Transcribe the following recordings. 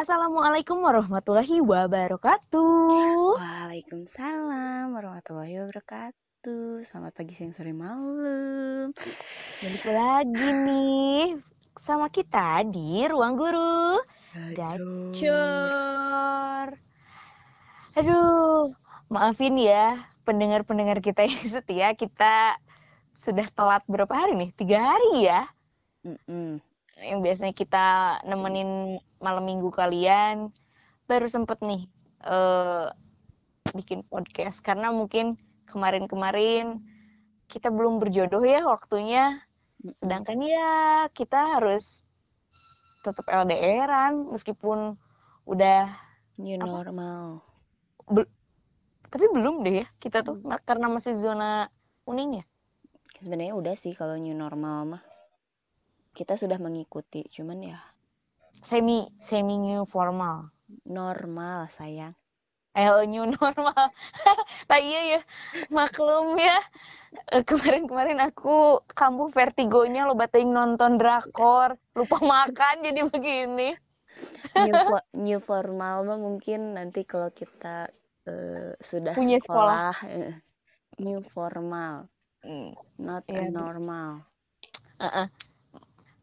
Assalamualaikum warahmatullahi wabarakatuh. Waalaikumsalam warahmatullahi wabarakatuh. Selamat pagi, siang, sore, malam. Balik lagi nih sama kita di Ruang Guru Gacor. Aduh, maafin ya pendengar-pendengar kita yang setia. Kita sudah telat berapa hari nih? Tiga hari ya? Mm-mm. Yang biasanya kita nemenin malam minggu kalian. Baru sempet nih eh, bikin podcast. Karena mungkin kemarin-kemarin kita belum berjodoh ya waktunya. Sedangkan ya kita harus tetap LDRan meskipun udah New Apa? normal. tapi belum deh ya kita tuh ma- karena masih zona kuning ya. Sebenarnya udah sih kalau new normal mah. Kita sudah mengikuti, cuman ya Semi semi new formal. normal sayang. Eh new normal. Nah iya ya maklum ya. Eh, Kemarin-kemarin aku kambuh vertigonya lo bating nonton drakor, lupa makan jadi begini. New, fo- new formal mah mungkin nanti kalau kita eh, sudah Punya sekolah. eh, new formal, Hmm. not Iya, a Bu. normal.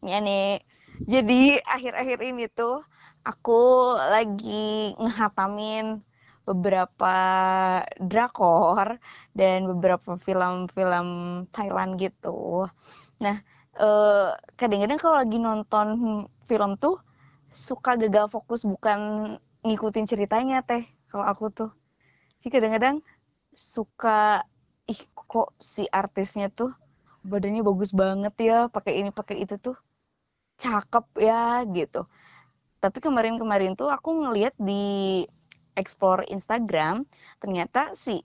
Ya nih. Jadi akhir-akhir ini tuh aku lagi ngehatamin beberapa drakor dan beberapa film-film Thailand gitu. Nah, eh, kadang-kadang kalau lagi nonton film tuh suka gagal fokus bukan ngikutin ceritanya teh kalau aku tuh. Jadi kadang-kadang suka ih kok si artisnya tuh badannya bagus banget ya pakai ini pakai itu tuh cakep ya gitu tapi kemarin-kemarin tuh aku ngeliat di explore Instagram ternyata si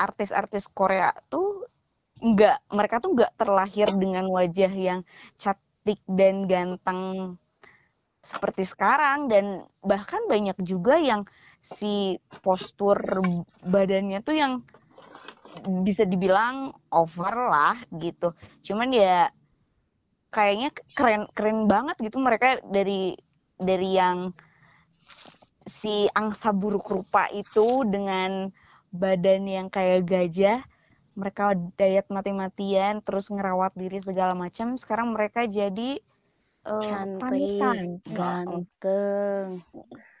artis-artis Korea tuh nggak mereka tuh nggak terlahir dengan wajah yang cantik dan ganteng seperti sekarang dan bahkan banyak juga yang si postur badannya tuh yang bisa dibilang over lah gitu. Cuman ya kayaknya keren keren banget gitu mereka dari dari yang si angsa buruk rupa itu dengan badan yang kayak gajah mereka diet mati-matian terus ngerawat diri segala macam sekarang mereka jadi eh, Cantik, ganteng,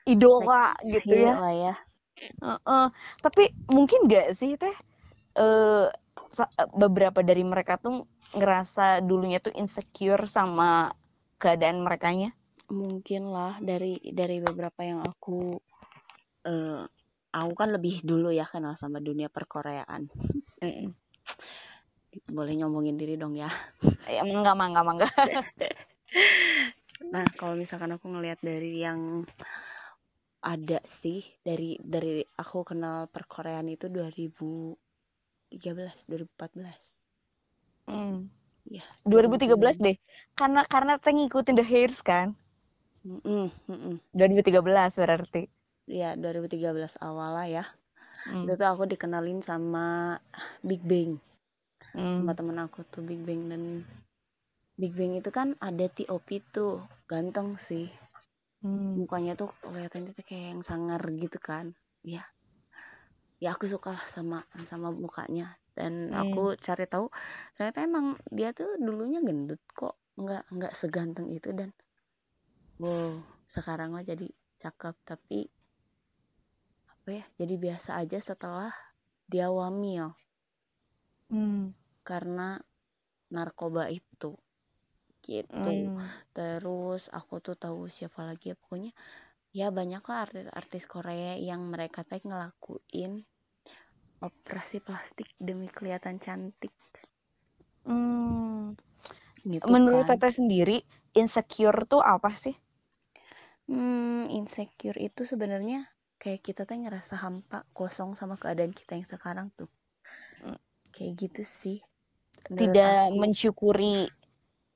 idola seksi gitu ya. ya. Heeh. tapi mungkin gak sih teh? Eh sa- beberapa dari mereka tuh ngerasa dulunya tuh insecure sama keadaan merekanya Mungkin lah dari dari beberapa yang aku eh aku kan lebih dulu ya kenal sama dunia perkoreaan. Boleh nyombongin diri dong ya. ya mangga mangga mangga Nah, kalau misalkan aku ngelihat dari yang ada sih dari dari aku kenal perkoreaan itu 2013, 2014. Hmm. Ya, 2013 deh karena karena teh ngikutin The Hairs kan Mm-mm, mm-mm. 2013 berarti Ya, 2013 awal lah ya. Hmm. Itu tuh aku dikenalin sama Big Bang. Hmm. Sama temen aku tuh Big Bang dan Big Bang itu kan ada TOP tuh. Ganteng sih. Hmm. Mukanya tuh kelihatannya kayak yang sangar gitu kan. Ya. Ya aku suka lah sama sama mukanya. Dan Hmm. aku cari tahu ternyata emang dia tuh dulunya gendut kok. Nggak nggak seganteng itu dan wow, sekarang mah jadi cakep tapi apa ya? Jadi biasa aja setelah dia wamil Hmm. karena narkoba itu gitu Hmm. terus aku tuh tahu siapa lagi ya pokoknya ya banyak lah artis-artis Korea yang mereka teh ngelakuin operasi plastik demi kelihatan cantik. Hmm. gitu menurut kan. Teteh sendiri insecure tuh apa sih? Hmm, insecure itu sebenarnya kayak kita teh ngerasa hampa kosong sama keadaan kita yang sekarang tuh. Hmm. kayak gitu sih menurut tidak aku. mensyukuri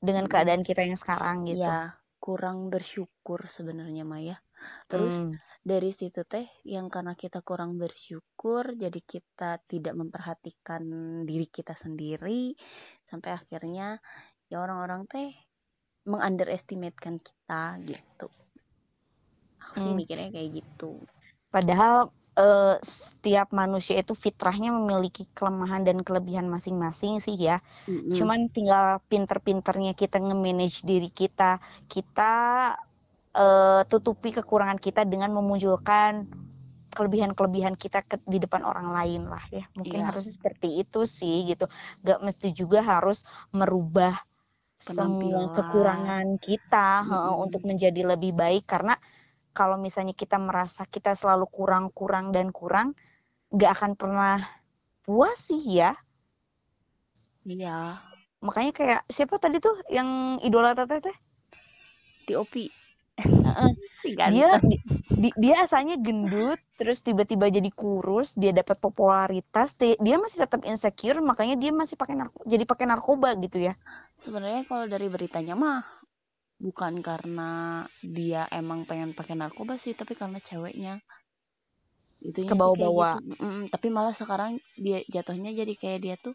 dengan Mm-mm. keadaan kita yang sekarang gitu. Ya kurang bersyukur sebenarnya Maya terus Hmm. dari situ teh yang karena kita kurang bersyukur jadi kita tidak memperhatikan diri kita sendiri sampai akhirnya ya orang-orang teh mengunderestimatekan kita gitu aku sih mikirnya kayak gitu padahal uh, setiap manusia itu fitrahnya memiliki kelemahan dan kelebihan masing-masing sih ya. Mm-hmm. Cuman tinggal pinter-pinternya kita nge-manage diri kita. Kita uh, tutupi kekurangan kita dengan memunculkan kelebihan-kelebihan kita ke, di depan orang lain lah ya. Mungkin yeah. harus seperti itu sih gitu. Gak mesti juga harus merubah semua kekurangan kita mm-hmm. untuk menjadi lebih baik karena kalau misalnya kita merasa kita selalu kurang kurang dan kurang nggak akan pernah puas sih ya iya makanya kayak siapa tadi tuh yang idola teteh teh Tiopi dia di, dia asalnya gendut terus tiba-tiba jadi kurus dia dapat popularitas dia masih tetap insecure makanya dia masih pakai narko jadi pakai narkoba gitu ya. Sebenarnya kalau dari beritanya mah bukan karena dia emang pengen pakai narkoba sih tapi karena ceweknya. Itu ke bawah-bawah gitu. mm, tapi malah sekarang dia jatuhnya jadi kayak dia tuh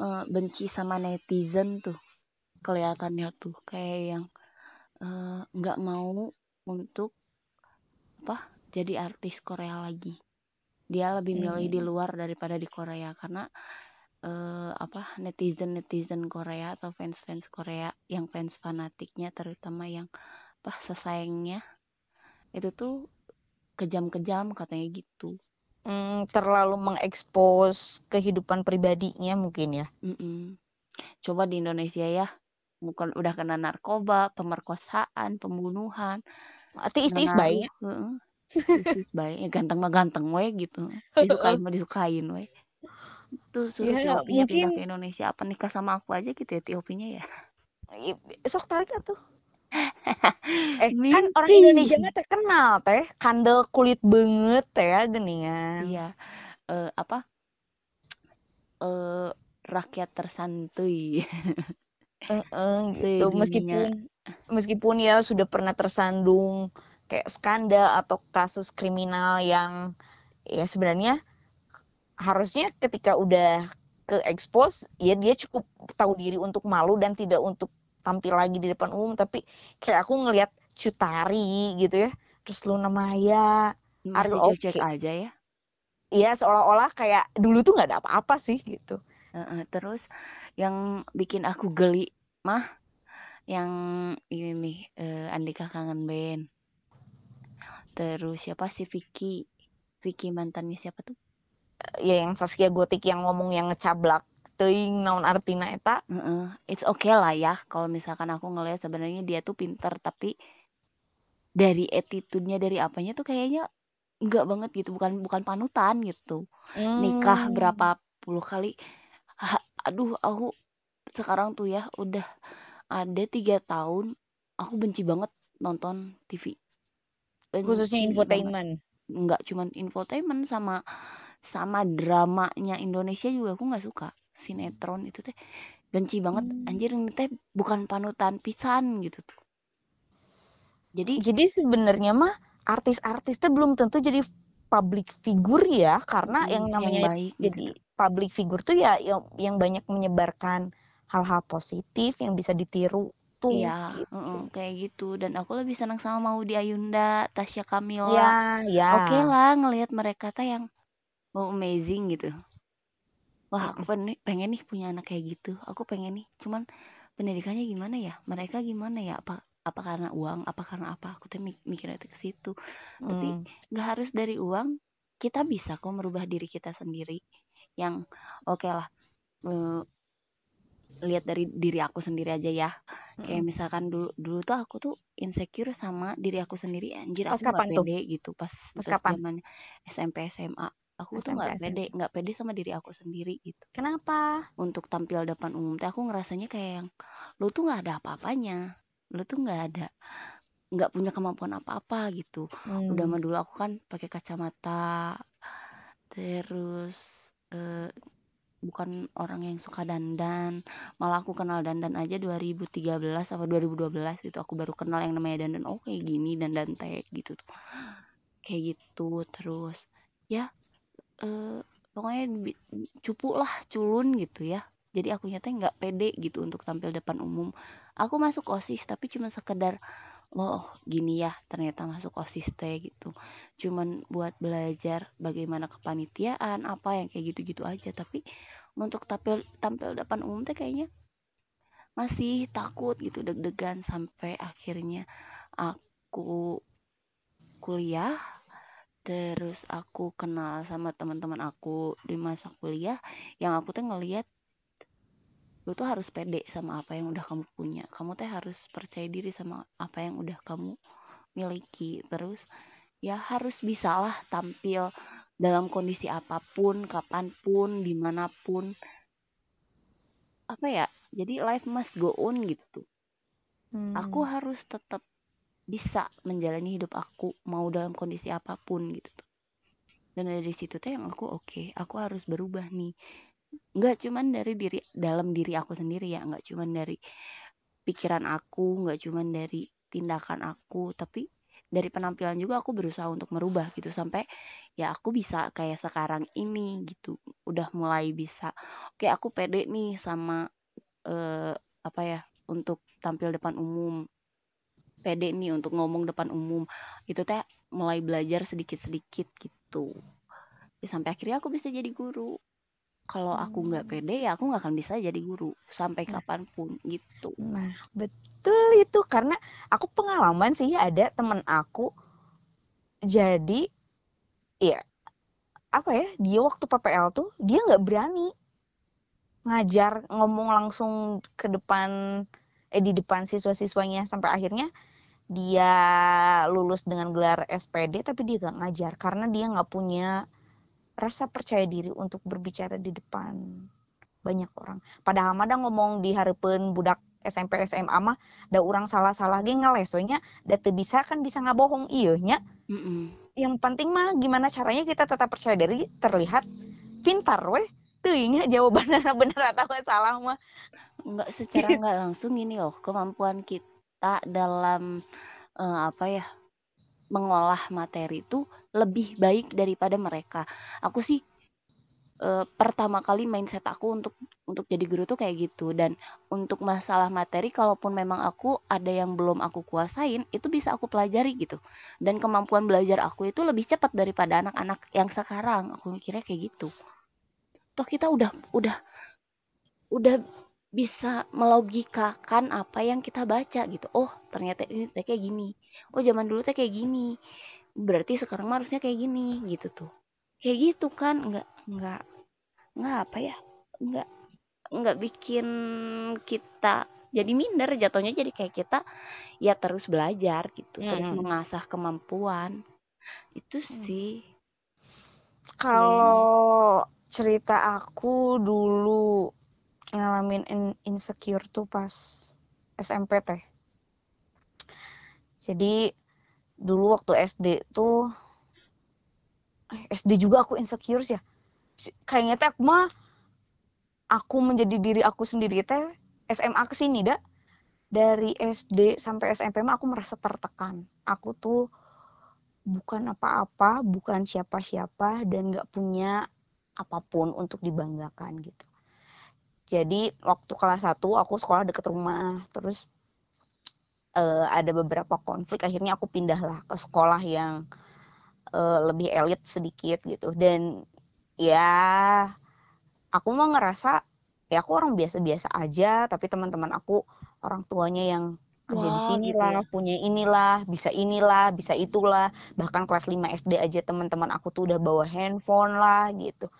uh, benci sama netizen tuh. Kelihatannya tuh kayak yang nggak uh, mau untuk apa jadi artis Korea lagi dia lebih milih hmm. di luar daripada di Korea karena uh, apa netizen netizen Korea atau fans fans Korea yang fans fanatiknya terutama yang apa sesayangnya itu tuh kejam-kejam katanya gitu hmm, terlalu mengekspos kehidupan pribadinya mungkin ya Mm-mm. coba di Indonesia ya bukan udah kena narkoba pemerkosaan pembunuhan. Istis baik? istis baik. Ya ganteng mah ganteng we gitu. Disukain mah disukain we tuh suruh ya, Tiopinya mungkin... pindah ke Indonesia. Apa nikah sama aku aja gitu ya Tiopinya ya? Sok tarik tuh? Eh Mimpi. kan orang Indonesia mah terkenal teh. Kandel kulit banget teh ya geningan. Iya. Uh, apa? Uh, rakyat tersantuy uh, uh, gitu meskipun meskipun ya sudah pernah tersandung kayak skandal atau kasus kriminal yang ya sebenarnya harusnya ketika udah ke expose ya dia cukup tahu diri untuk malu dan tidak untuk tampil lagi di depan umum. Tapi kayak aku ngelihat Cutari gitu ya terus Luna Maya masih cek okay. aja ya. Iya seolah-olah kayak dulu tuh nggak ada apa-apa sih gitu. Uh, uh, terus yang bikin aku geli mah yang ini nih uh, Andika kangen band. Terus siapa sih? Vicky. Vicky mantannya siapa tuh? Ya yang Saskia Gotik yang ngomong yang ngecablak teuing naon artina eta? Uh -uh. it's okay lah ya kalau misalkan aku ngelihat sebenarnya dia tuh pinter tapi dari attitude-nya dari apanya tuh kayaknya enggak banget gitu bukan bukan panutan gitu. Hmm. nikah berapa puluh kali ha, aduh aku sekarang tuh ya udah ada tiga tahun aku benci banget nonton TV benci khususnya infotainment? Enggak cuman infotainment sama sama dramanya Indonesia juga aku nggak suka. Sinetron itu teh benci banget. Hmm. anjir ini teh bukan panutan pisan gitu tuh. Jadi jadi sebenarnya mah artis-artis teh belum tentu jadi public figure ya karena hmm, yang namanya yang baik, jadi gitu. public figure tuh ya yang yang banyak menyebarkan hal-hal positif yang bisa ditiru tuh iya gitu. uh -uh, kayak gitu. Dan aku lebih senang sama mau di Ayunda Tasya Kamila. Ya, ya. oke okay lah ngelihat mereka teh yang oh amazing gitu. Wah aku pengen, pengen nih punya anak kayak gitu. Aku pengen nih cuman pendidikannya gimana ya? Mereka gimana ya apa apa karena uang apa karena apa? Aku tuh mikirnya itu ke situ. Hmm. tapi nggak harus dari uang kita bisa kok merubah diri kita sendiri. Yang oke okay lah uh, lihat dari diri aku sendiri aja ya. Kayak misalkan dulu dulu tuh aku tuh insecure sama diri aku sendiri. Anjir aku gak pede gitu pas pas zaman SMP SMA aku tuh nggak pede nggak pede sama diri aku sendiri gitu. Kenapa? Untuk tampil depan umum teh aku ngerasanya kayak yang lu tuh nggak ada apa-apanya lu tuh nggak ada nggak punya kemampuan apa-apa gitu. Hmm. udah mah dulu aku kan pakai kacamata terus uh, bukan orang yang suka dandan malah aku kenal dandan aja 2013 atau 2012 itu aku baru kenal yang namanya dandan oh kayak gini dandan teh gitu tuh. Kayak gitu terus ya uh, pokoknya cupu lah culun gitu ya jadi aku nyata nggak pede gitu untuk tampil depan umum. Aku masuk osis tapi cuma sekedar oh gini ya ternyata masuk osis teh gitu. Cuman buat belajar bagaimana kepanitiaan apa yang kayak gitu-gitu aja. Tapi untuk tampil tampil depan umum teh kayaknya masih takut gitu deg-degan sampai akhirnya aku kuliah terus aku kenal sama teman-teman aku di masa kuliah yang aku tuh ngeliat lu tuh harus pede sama apa yang udah kamu punya. Kamu tuh harus percaya diri sama apa yang udah kamu miliki. Terus ya harus bisalah tampil dalam kondisi apa pun kapan pun di mana pun. Apa ya? Jadi life must go on gitu hmm. aku harus tetap bisa menjalani hidup aku mau dalam kondisi apa pun gitu tuh. Dan dari situ tuh yang aku oke. Okay, aku harus berubah nih nggak cuman dari diri dalam diri aku sendiri ya. Nggak cuman dari pikiran aku nggak cuman dari tindakan aku tapi dari penampilan juga aku berusaha untuk merubah gitu. Sampai ya aku bisa kayak sekarang ini gitu. Udah mulai bisa. Oke aku pede nih sama eh, apa ya untuk tampil depan umum. Pede nih untuk ngomong depan umum. Itu teh mulai belajar sedikit-sedikit gitu. Ya, sampai akhirnya aku bisa jadi guru kalau aku nggak hmm. pede ya aku nggak akan bisa jadi guru. Sampai nah. kapan pun gitu. Nah betul itu. Karena aku pengalaman sih ada temen aku jadi ya apa ya dia waktu PPL tuh dia nggak berani ngajar ngomong langsung ke depan eh di depan siswa-siswanya. Sampai akhirnya dia lulus dengan gelar SPD tapi dia gak ngajar. Karena dia nggak punya rasa percaya diri untuk berbicara di depan banyak orang. Padahal mah ngomong di harapan budak SMP SMA mah ada orang salah-salah ge ngalesonya da teu bisa kan bisa ngabohong iya nya. Mm -mm. Yang penting mah gimana caranya kita tetap percaya diri terlihat pintar weh. Teuingnya jawabannya benar atau salah mah. Enggak secara enggak langsung ini loh kemampuan kita dalam uh, apa ya mengolah materi itu lebih baik daripada mereka. Aku sih e, pertama kali mindset aku untuk untuk jadi guru tuh kayak gitu. Dan untuk masalah materi kalaupun memang aku ada yang belum aku kuasain itu bisa aku pelajari gitu. Dan kemampuan belajar aku itu lebih cepat daripada anak-anak yang sekarang. Aku mikirnya kayak gitu. Toh kita udah udah udah bisa melogikakan apa yang kita baca gitu. Oh, ternyata ini teh kayak gini. Oh, zaman dulu teh kayak gini. Berarti sekarang harusnya kayak gini gitu tuh. Kayak gitu kan, nggak nggak nggak apa ya? Nggak nggak bikin kita jadi minder jatuhnya jadi kayak kita ya terus belajar gitu, hmm. terus mengasah kemampuan. Itu hmm. sih. Kalau cerita aku dulu ngalamin in insecure tuh pas SMP teh. Jadi dulu waktu SD tuh eh, SD juga aku insecure sih ya. Kayaknya teh aku mah aku menjadi diri aku sendiri teh SMA ke sini dah. Dari SD sampai SMP mah aku merasa tertekan. Aku tuh bukan apa-apa, bukan siapa-siapa dan nggak punya apa pun untuk dibanggakan gitu jadi waktu kelas 1 aku sekolah deket rumah terus uh, ada beberapa konflik akhirnya aku pindahlah ke sekolah yang uh, lebih elit sedikit gitu dan ya aku mah ngerasa ya aku orang biasa-biasa aja tapi teman-teman aku orang tuanya yang kerja wow, di sini gitu lah, ya. punya inilah, bisa inilah, bisa itulah. Bahkan kelas 5 SD aja teman-teman aku tuh udah bawa handphone lah gitu.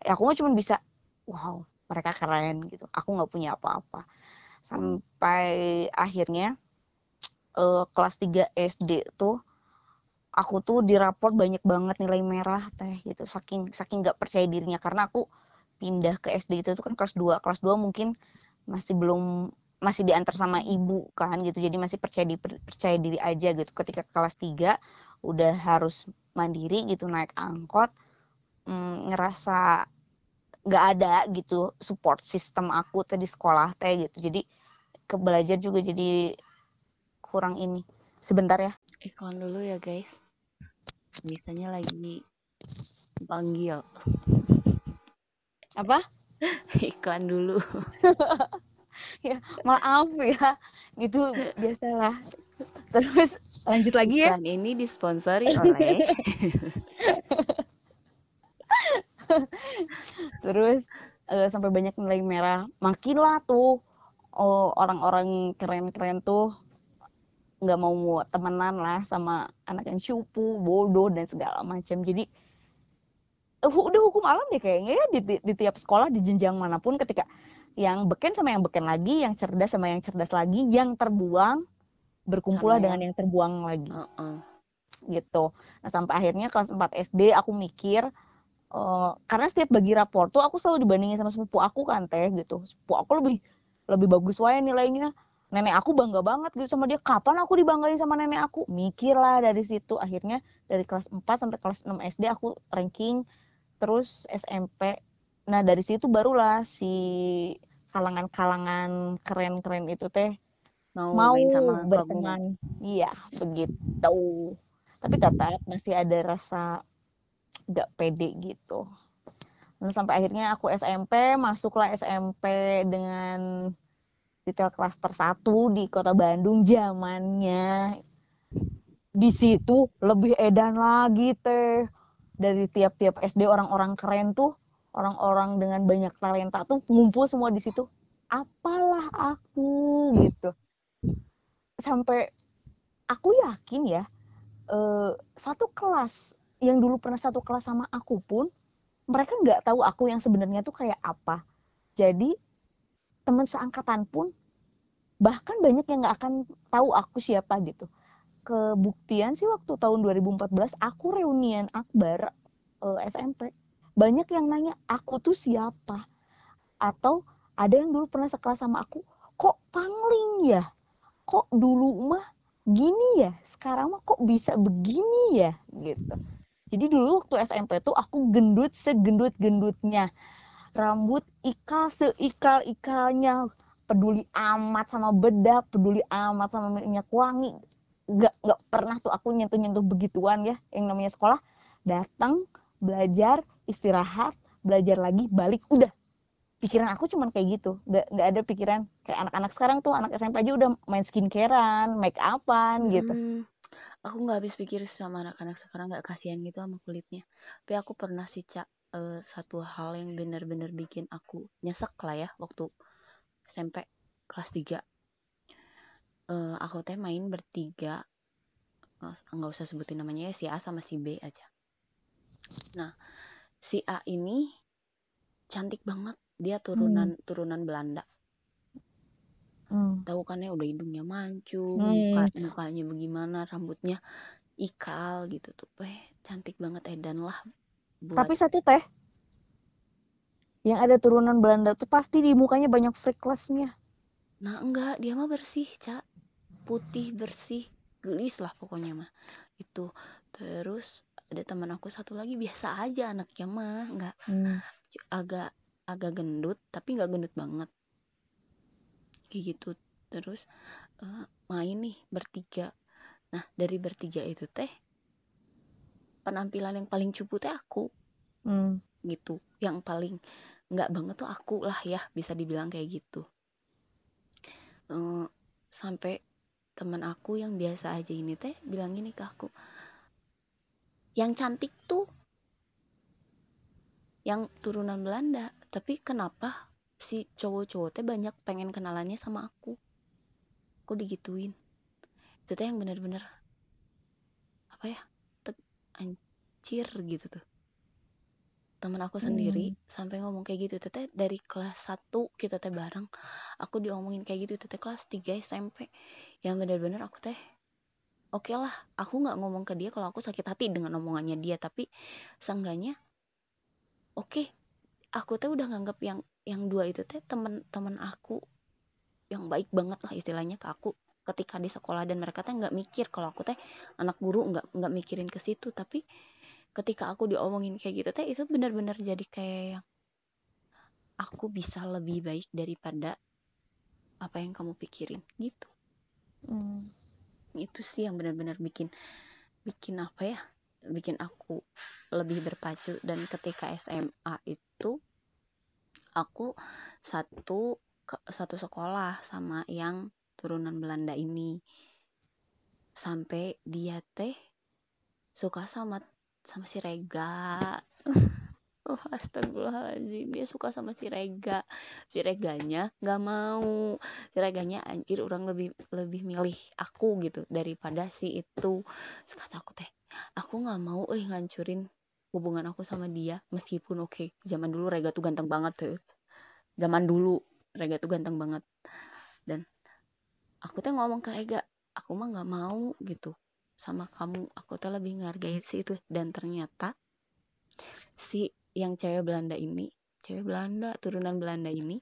Ya aku mah cuma bisa wow, mereka keren gitu. Aku nggak punya apa-apa. Sampai akhirnya uh, kelas 3 SD tuh aku tuh diraport banyak banget nilai merah teh gitu. Saking saking nggak percaya dirinya. Karena aku pindah ke SD itu tuh kan kelas 2 kelas 2 mungkin masih belum masih diantar sama ibu kan gitu. Jadi masih percaya diri percaya diri aja gitu. Ketika kelas 3 udah harus mandiri gitu naik angkot mm, ngerasa nggak ada gitu support sistem aku tadi sekolah teh gitu. Jadi ke belajar juga jadi kurang ini. Sebentar ya. Iklan dulu ya guys. Biasanya lagi panggil. Apa? Iklan dulu. Ya maaf ya. Gitu biasalah. Terus lanjut lagi ya. Iklan ini disponsori oleh terus eh, sampai banyak nilai merah makinlah tuh oh, orang-orang keren-keren tuh nggak mau temenan lah sama anak yang cupu bodoh dan segala macam jadi eh, udah hukum alam deh kayaknya ya di, di tiap sekolah di jenjang mana pun ketika yang beken sama yang beken lagi yang cerdas sama yang cerdas lagi yang terbuang berkumpullah Sama dengan yang terbuang lagi Heeh. gitu. Nah, sampai akhirnya kelas 4 SD aku mikir eh, karena setiap bagi rapor tuh aku selalu dibandingin sama sepupu aku kan teh gitu. Sepupu aku lebih lebih bagus wae nilainya. Nenek aku bangga banget gitu sama dia. Kapan aku dibanggain sama nenek aku? Mikir lah dari situ. Akhirnya dari kelas 4 sampai kelas 6 SD aku ranking terus SMP. Nah, dari situ barulah si kalangan-kalangan keren-keren itu teh Mau, mau main sama kamu. berteman. Iya, begitu. Tapi tetap masih ada rasa gak pede gitu. Dan sampai akhirnya aku SMP, masuklah SMP dengan detail klaster 1 di Kota Bandung zamannya. Di situ lebih edan lagi teh. Dari tiap-tiap SD orang-orang keren tuh, orang-orang dengan banyak talenta tuh ngumpul semua di situ. Apalah aku gitu sampai aku yakin ya eh, satu kelas yang dulu pernah satu kelas sama aku pun mereka nggak tahu aku yang sebenarnya tuh kayak apa. Jadi teman seangkatan pun bahkan banyak yang nggak akan tahu aku siapa gitu. Kebuktian sih waktu tahun 2014 aku reunian akbar eh, SMP banyak yang nanya aku tuh siapa? Atau ada yang dulu pernah sekelas sama aku kok pangling ya? Kok dulu mah gini ya? Sekarang mah kok bisa begini ya? Gitu jadi dulu waktu SMP tuh aku gendut segendut gendutnya rambut ikal seikal ikalnya. Peduli amat sama bedak peduli amat sama minyak wangi. Nggak nggak pernah tuh aku nyentuh nyentuh begituan ya. Yang namanya sekolah datang belajar istirahat belajar lagi balik. Udah. Pikiran aku cuman kayak gitu. Nggak nggak ada pikiran. Kayak anak-anak sekarang tuh anak SMP aja udah main skincarean make upan gitu. Hmm, aku nggak habis pikir sama anak-anak sekarang nggak kasihan gitu sama kulitnya. Tapi aku pernah sih cak eh, satu hal yang benar-benar bikin aku nyesek lah ya waktu SMP kelas 3 Eh, aku teh main bertiga. Nggak usah sebutin namanya ya si A sama si B aja. Nah si A ini cantik banget. Dia turunan turunan Belanda Hmm. tahu kan ya udah hidungnya mancung Hmm. muka mukanya bagaimana rambutnya ikal gitu tuh eh cantik banget edan lah buat tapi satu teh yang ada turunan Belanda tuh pasti di mukanya banyak freckles-nya nah enggak dia mah bersih cak putih bersih gelis lah pokoknya mah itu terus ada teman aku satu lagi biasa aja anaknya mah nggak Hmm. agak agak gendut tapi nggak gendut banget kayak gitu. Terus eh, main nih bertiga. Nah dari bertiga itu teh penampilan yang paling cupu teh aku. Hmm. gitu. Yang paling nggak banget tuh aku lah ya bisa dibilang kayak gitu. Eh, sampai teman aku yang biasa aja ini teh bilang gini ke aku yang cantik tuh yang turunan Belanda tapi kenapa si cowok-cowok teh banyak pengen kenalannya sama aku. Aku digituin. Itu teh yang bener-bener apa ya tek- anjir gitu tuh. Temen aku sendiri sampai ngomong kayak gitu teteh dari kelas 1 kita teh bareng. Aku diomongin kayak gitu teteh kelas 3 SMP yang bener-bener aku teh oke lah aku nggak ngomong ke dia kalau aku sakit hati dengan omongannya dia tapi seenggaknya oke aku teh udah nganggap yang yang dua itu teh temen-temen aku yang baik banget lah istilahnya ke aku ketika di sekolah. Dan mereka teh nggak mikir kalau aku teh anak guru nggak nggak mikirin ke situ. Tapi ketika aku diomongin kayak gitu teh itu benar-benar jadi kayak yang aku bisa lebih baik daripada apa yang kamu pikirin gitu. Hmm. itu sih yang benar-benar bikin bikin apa ya bikin aku lebih berpacu. Dan ketika SMA itu aku satu satu sekolah sama yang turunan Belanda ini. Sampai dia teh suka sama sama si Rega. Oh astagfirullahaladzim. Dia suka sama si Rega. Si Reganya nggak mau. Si Reganya anjir orang lebih lebih milih aku gitu daripada si itu. Sekata aku teh aku nggak mau eh ngancurin hubungan aku sama dia meskipun oke okay, zaman dulu Rega tuh ganteng banget tuh. Zaman dulu Rega tuh ganteng banget. Dan aku tuh ngomong ke Rega aku mah nggak mau gitu sama kamu. Aku tuh lebih ngargain si itu. Dan ternyata si yang cewek Belanda ini cewek Belanda turunan Belanda ini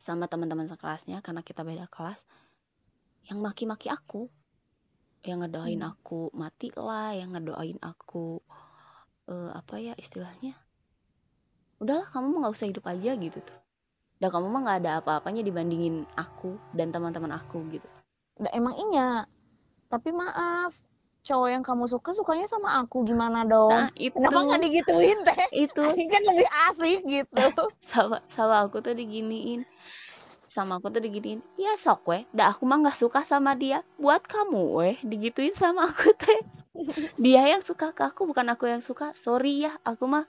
sama teman-teman sekelasnya karena kita beda kelas yang maki-maki aku. Yang ngedoain hmm. aku mati lah yang ngedoain aku uh, apa ya istilahnya udahlah kamu nggak usah hidup aja gitu tuh dan kamu mah nggak ada apa-apanya dibandingin aku dan teman-teman aku gitu nah, emang iya tapi maaf cowok yang kamu suka sukanya sama aku gimana dong? Nah, itu. Kenapa nggak digituin teh? Itu. Ini kan lebih asik gitu. sama, sama aku tuh diginiin. Sama aku tuh diginiin. Ya sok weh, dah aku mah nggak suka sama dia. Buat kamu weh, digituin sama aku teh. Dia yang suka ke aku, bukan aku yang suka. Sorry ya, aku mah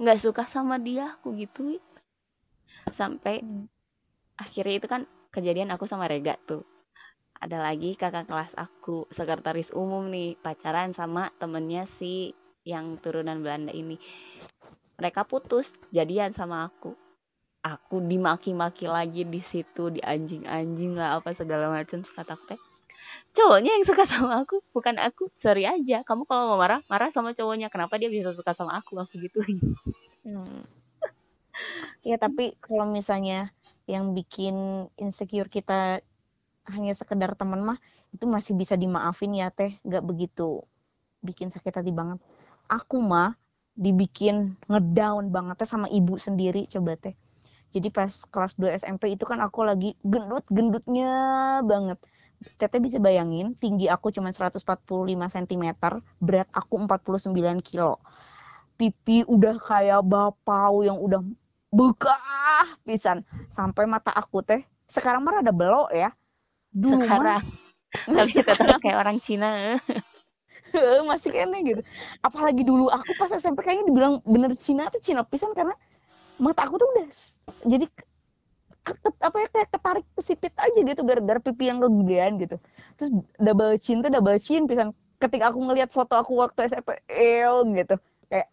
nggak suka sama dia, aku gituin. Sampai akhirnya itu kan kejadian aku sama Rega tuh ada lagi kakak kelas aku sekretaris umum nih pacaran sama temennya si yang turunan Belanda ini mereka putus jadian sama aku aku dimaki-maki lagi di situ di anjing-anjing lah apa segala macam kata teh cowoknya yang suka sama aku bukan aku. Sorry aja kamu kalau mau marah marah sama cowoknya. Kenapa dia bisa suka sama aku? Aku gitu hmm. ya tapi kalau misalnya yang bikin insecure kita hanya sekedar teman mah itu masih bisa dimaafin ya teh. Nggak begitu bikin sakit hati banget. Aku mah dibikin ngedown banget teh sama ibu sendiri coba teh. Jadi pas kelas 2 SMP itu kan aku lagi gendut-gendutnya banget Teteh bisa bayangin tinggi aku cuma 145 cm berat aku 49 kilo. Pipi udah kayak bapau yang udah bekah pisan. Sampai mata aku teh sekarang mah ada belok ya. Dulu sekarang. Tapi tetap kayak orang Cina. Masih kayaknya gitu. Apalagi dulu aku pas SMP kayaknya dibilang bener Cina tuh Cina pisan karena mata aku tuh udah jadi apa ya kayak ketarik kesipit aja gitu gara-gara pipi yang kegedean gitu terus double chin tuh double chin pisan ketika aku ngelihat foto aku waktu SMP el gitu kayak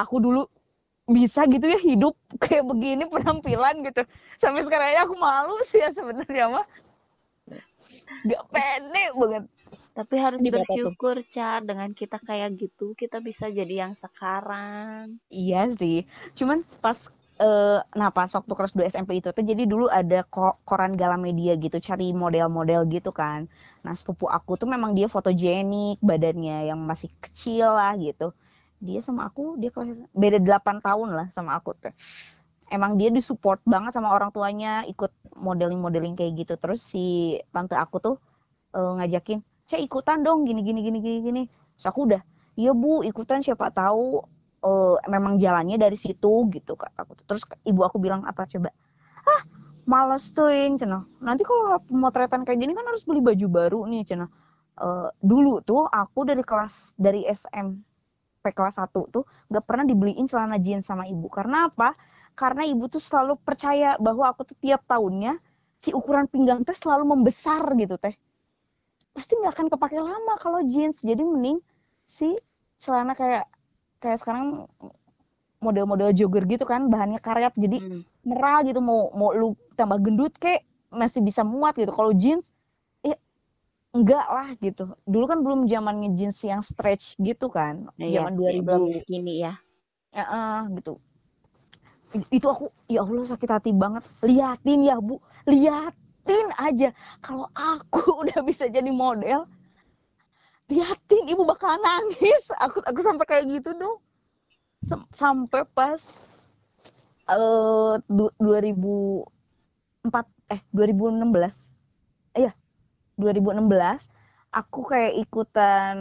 aku dulu bisa gitu ya hidup kayak begini penampilan gitu sampai sekarang aja aku malu sih ya sebenarnya mah Gak pede banget. Tapi harus Di bersyukur, Ca, dengan kita kayak gitu, kita bisa jadi yang sekarang. Iya sih. Cuman pas uh, nah pas waktu kelas 2 SMP itu tuh jadi dulu ada ko koran Galamedia gitu cari model-model gitu kan. Nah, sepupu aku tuh memang dia fotogenik, badannya yang masih kecil lah gitu. Dia sama aku dia kelas beda 8 tahun lah sama aku tuh emang dia disupport banget sama orang tuanya ikut modeling-modeling kayak gitu terus si tante aku tuh uh, ngajakin saya ikutan dong gini gini gini gini gini terus aku udah iya bu ikutan siapa tahu uh, memang jalannya dari situ gitu kak aku terus ibu aku bilang apa coba? Ah males tuh yang cina nanti kalau pemotretan kayak gini kan harus beli baju baru nih cina uh, dulu tuh aku dari kelas dari SMP kelas 1 tuh nggak pernah dibeliin celana jeans sama ibu. Karena apa? Karena ibu tuh selalu percaya bahwa aku tuh tiap tahunnya si ukuran pinggang teh selalu membesar gitu teh. Pasti nggak akan kepake lama kalau jeans. Jadi mending si celana kayak kayak sekarang model-model jogger gitu kan bahannya karet jadi hmm. merah gitu mau mau lu tambah gendut kayak masih bisa muat gitu. Kalau jeans eh enggak lah gitu. Dulu kan belum zamannya jeans yang stretch gitu kan ya, zaman ya, 2000 ini ya ya uh, gitu. Itu aku ya Allah sakit hati banget. Liatin ya bu. Liatin aja. Kalau aku udah bisa jadi model liatin ibu bakal nangis. Aku aku sampai kayak gitu dong. S sampai pas uh, 2004 eh 2016 eh ya 2016 aku kayak ikutan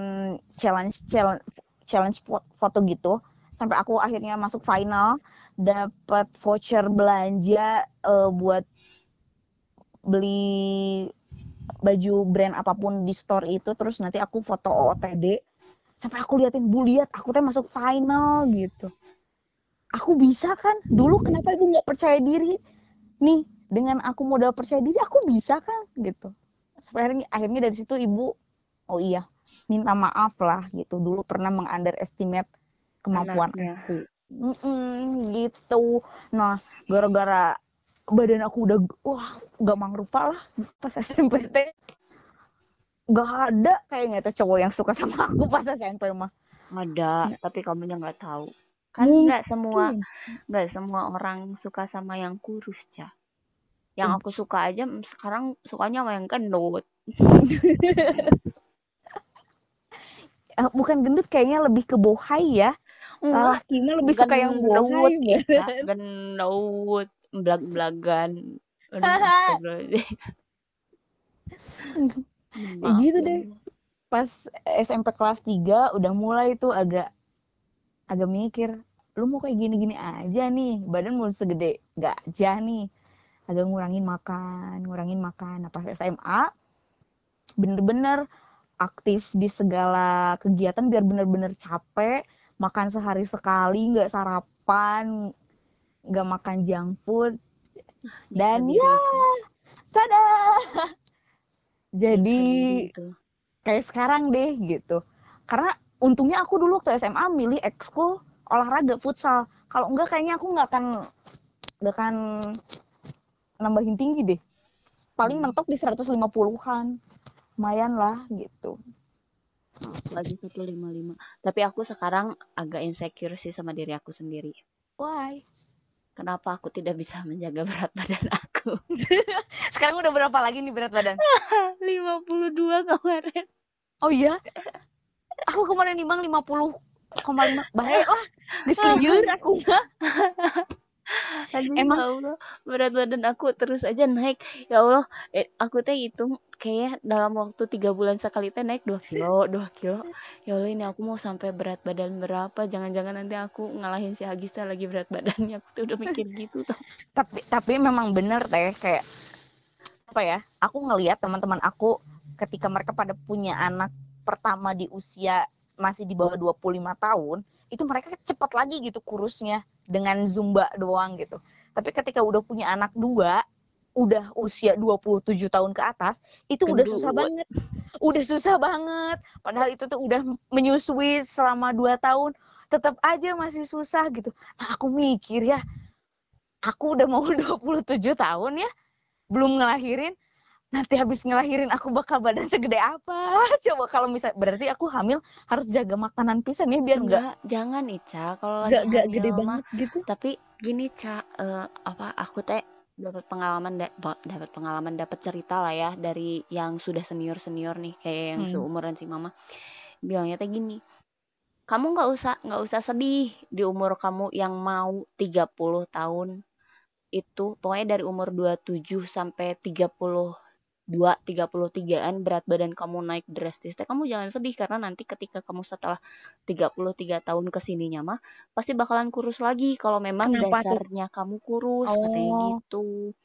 challenge challenge challenge foto gitu. Sampai aku akhirnya masuk final dapat voucher belanja uh, buat beli baju brand apa pun di store itu terus nanti aku foto OOTD sampai aku liatin bu lihat aku teh masuk final gitu. Aku bisa kan? Dulu kenapa ibu nggak percaya diri? Nih dengan aku modal percaya diri aku bisa kan? Gitu. Sampai akhirnya, akhirnya dari situ ibu oh iya minta maaf lah gitu. Dulu pernah mengunderestimate kemampuan Anaknya. aku. Mm-mm, gitu. Nah gara-gara badan aku udah wah gak mangrupa lah pas SMP teh gak ada kayaknya tuh cowok yang suka sama aku pas SMP mah. Ada tapi kamu yang nggak tahu. Kan nggak semua nggak semua orang suka sama yang kurus cah yang Hmm. aku suka aja mm, sekarang sukanya sama yang gendut. Eh, bukan gendut kayaknya lebih ke bohai ya. Enggak lakinya lebih suka yang bohai gendut ya. Gendut belag-belagan. Ya gitu deh. pas SMP kelas 3 udah mulai tuh agak agak mikir lu mau kayak gini-gini aja nih badan mau segede gajah nih agak ngurangin makan ngurangin makan nah pas SMA bener-bener aktif di segala kegiatan biar bener-bener capek makan sehari sekali nggak sarapan nggak makan junk food. Dan diri ya itu. tada Nyiksa jadi diri itu. kayak sekarang deh gitu. Karena untungnya aku dulu waktu SMA milih ekskul olahraga futsal. Kalau enggak kayaknya aku nggak akan nggak akan nambahin tinggi deh. Paling Hmm. mentok di 150-an lumayan lah gitu. Lagi 155 tapi aku sekarang agak insecure sih sama diri aku sendiri. Why kenapa aku tidak bisa menjaga berat badan aku? Sekarang udah berapa lagi nih berat badan? 52 kemarin. Oh iya? Aku kemarin nimbang 50,5 bahaya lah. Geus lieur aku. mah Aduh, Emang- ya Allah, berat badan aku terus aja naik. Ya Allah, eh, aku teh hitung kayak dalam waktu tiga bulan sekali teh naik 2 kilo, 2 kilo. Ya Allah, ini aku mau sampai berat badan berapa? Jangan-jangan nanti aku ngalahin si Agis teh lagi berat badannya. Aku tuh udah mikir gitu tuh. tapi tapi memang bener teh kayak apa ya aku ngelihat teman-teman aku ketika mereka pada punya anak pertama di usia masih di bawah 25 tahun itu mereka cepat lagi gitu kurusnya dengan zumba doang gitu. Tapi ketika udah punya anak dua udah usia 27 tahun ke atas itu udah Gendut. susah banget. Udah susah banget. Padahal itu tuh udah menyusui selama dua tahun. Tetap aja masih susah gitu. Nah, aku mikir ya aku udah mau 27 tahun ya belum ngelahirin nanti habis ngelahirin aku bakal badan segede apa coba kalau misal berarti aku hamil harus jaga makanan pisan ya biar enggak Enggak, jangan Ica. Kalau lagi enggak enggak hamil gede mah, banget gitu tapi gini Ca, eh, apa aku teh dapat pengalaman da- dapat pengalaman dapat cerita lah ya dari yang sudah senior senior nih kayak yang Hmm. seumuran si mama bilangnya teh gini kamu nggak usah nggak usah sedih di umur kamu yang mau 30 tahun itu pokoknya dari umur 27 sampai 32 33-an berat badan kamu naik drastis. Teh kamu jangan sedih karena nanti ketika kamu setelah 33 tahun ke sininya mah pasti bakalan kurus lagi. Kalau memang Kenapa tuh? dasarnya kamu kurus katanya Oh. gitu.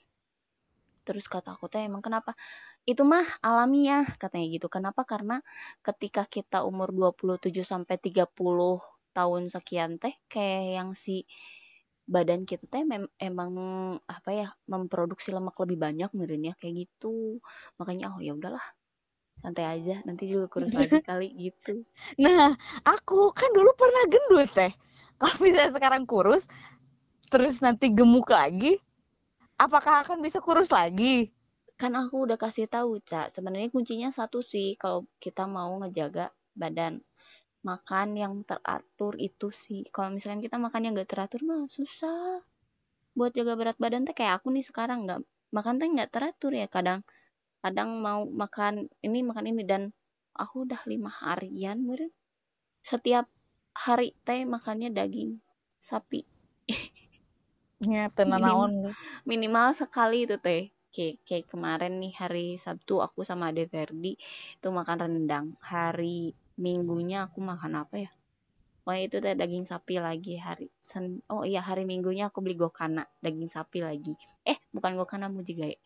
Terus kata aku teh emang kenapa? Itu mah alamiah katanya gitu. Kenapa? Karena ketika kita umur 27 sampai 30 tahun sekian teh kayak yang si badan kita teh mem- emang apa ya memproduksi lemak lebih banyak meureun ya kayak gitu. Makanya oh ya udahlah. Santai aja nanti juga kurus lagi kali gitu. Nah aku kan dulu pernah gendut teh. Kalau misalnya sekarang kurus terus nanti gemuk lagi apakah akan bisa kurus lagi? Kan aku udah kasih tahu cak sebenarnya kuncinya satu sih kalau kita mau ngejaga badan makan yang teratur itu sih. Kalau misalkan kita makan yang gak teratur mah susah. Buat jaga berat badan teh kayak aku nih sekarang nggak makan teh nggak teratur ya. Kadang kadang mau makan ini makan ini dan aku udah lima harian meren setiap hari teh makannya daging sapi. Ya naon minimal sekali itu teh. Kayak kayak kemarin nih hari Sabtu aku sama Ade Verdi itu makan rendang. Hari Minggunya aku makan apa ya? Pokoknya itu teh daging sapi lagi hari sen oh iya hari minggunya aku beli gokana daging sapi lagi. Eh bukan gokana mu juga ya